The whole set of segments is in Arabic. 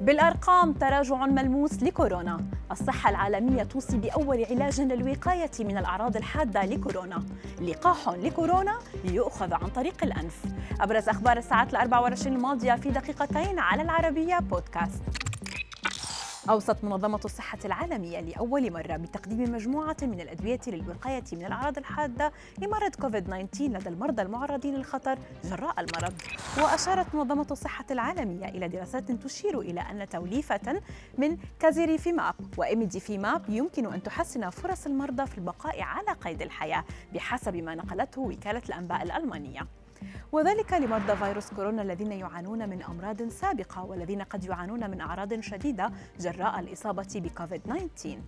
بالأرقام تراجع ملموس لكورونا. الصحة العالمية توصي بأول علاج للوقاية من الأعراض الحادة لكورونا. لقاح لكورونا ليؤخذ عن طريق الأنف. أبرز أخبار الساعات الأربع والعشرين الماضية في دقيقتين على العربية بودكاست. أوصت منظمة الصحة العالمية لأول مرة بتقديم مجموعة من الأدوية للوقاية من الأعراض الحادة لمرض كوفيد-19 لدى المرضى المعرضين للخطر جراء المرض. وأشارت منظمة الصحة العالمية إلى دراسات تشير إلى أن توليفة من كازيريفيماب وإيميديفيماب يمكن أن تحسن فرص المرضى في البقاء على قيد الحياة بحسب ما نقلته وكالة الأنباء الألمانية. وذلك لمرضى فيروس كورونا الذين يعانون من أمراض سابقة والذين قد يعانون من أعراض شديدة جراء الإصابة بكوفيد 19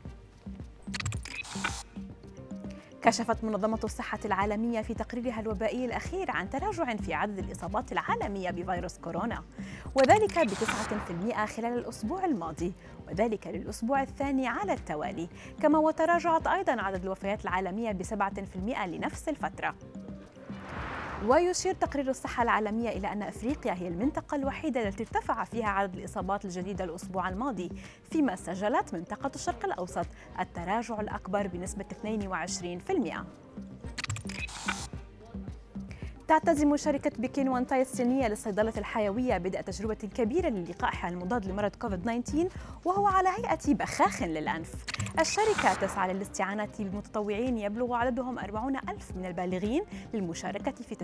كشفت منظمة الصحة العالمية في تقريرها الوبائي الأخير عن تراجع في عدد الإصابات العالمية بفيروس كورونا وذلك في المئة خلال الأسبوع الماضي وذلك للأسبوع الثاني على التوالي كما وتراجعت أيضا عدد الوفيات العالمية في المئة لنفس الفترة. ويشير تقرير الصحة العالمية إلى أن أفريقيا هي المنطقة الوحيدة التي ارتفع فيها عدد الإصابات الجديدة الأسبوع الماضي فيما سجلت منطقة الشرق الأوسط التراجع الأكبر بنسبة 22% تعتزم شركة بكين وانتاي الصينية للصيدلة الحيوية بدء تجربة كبيرة للقائها المضاد لمرض كوفيد 19 وهو على هيئة بخاخ للأنف. الشركة تسعى للاستعانة بمتطوعين يبلغ عددهم 40 ألف من البالغين للمشاركة في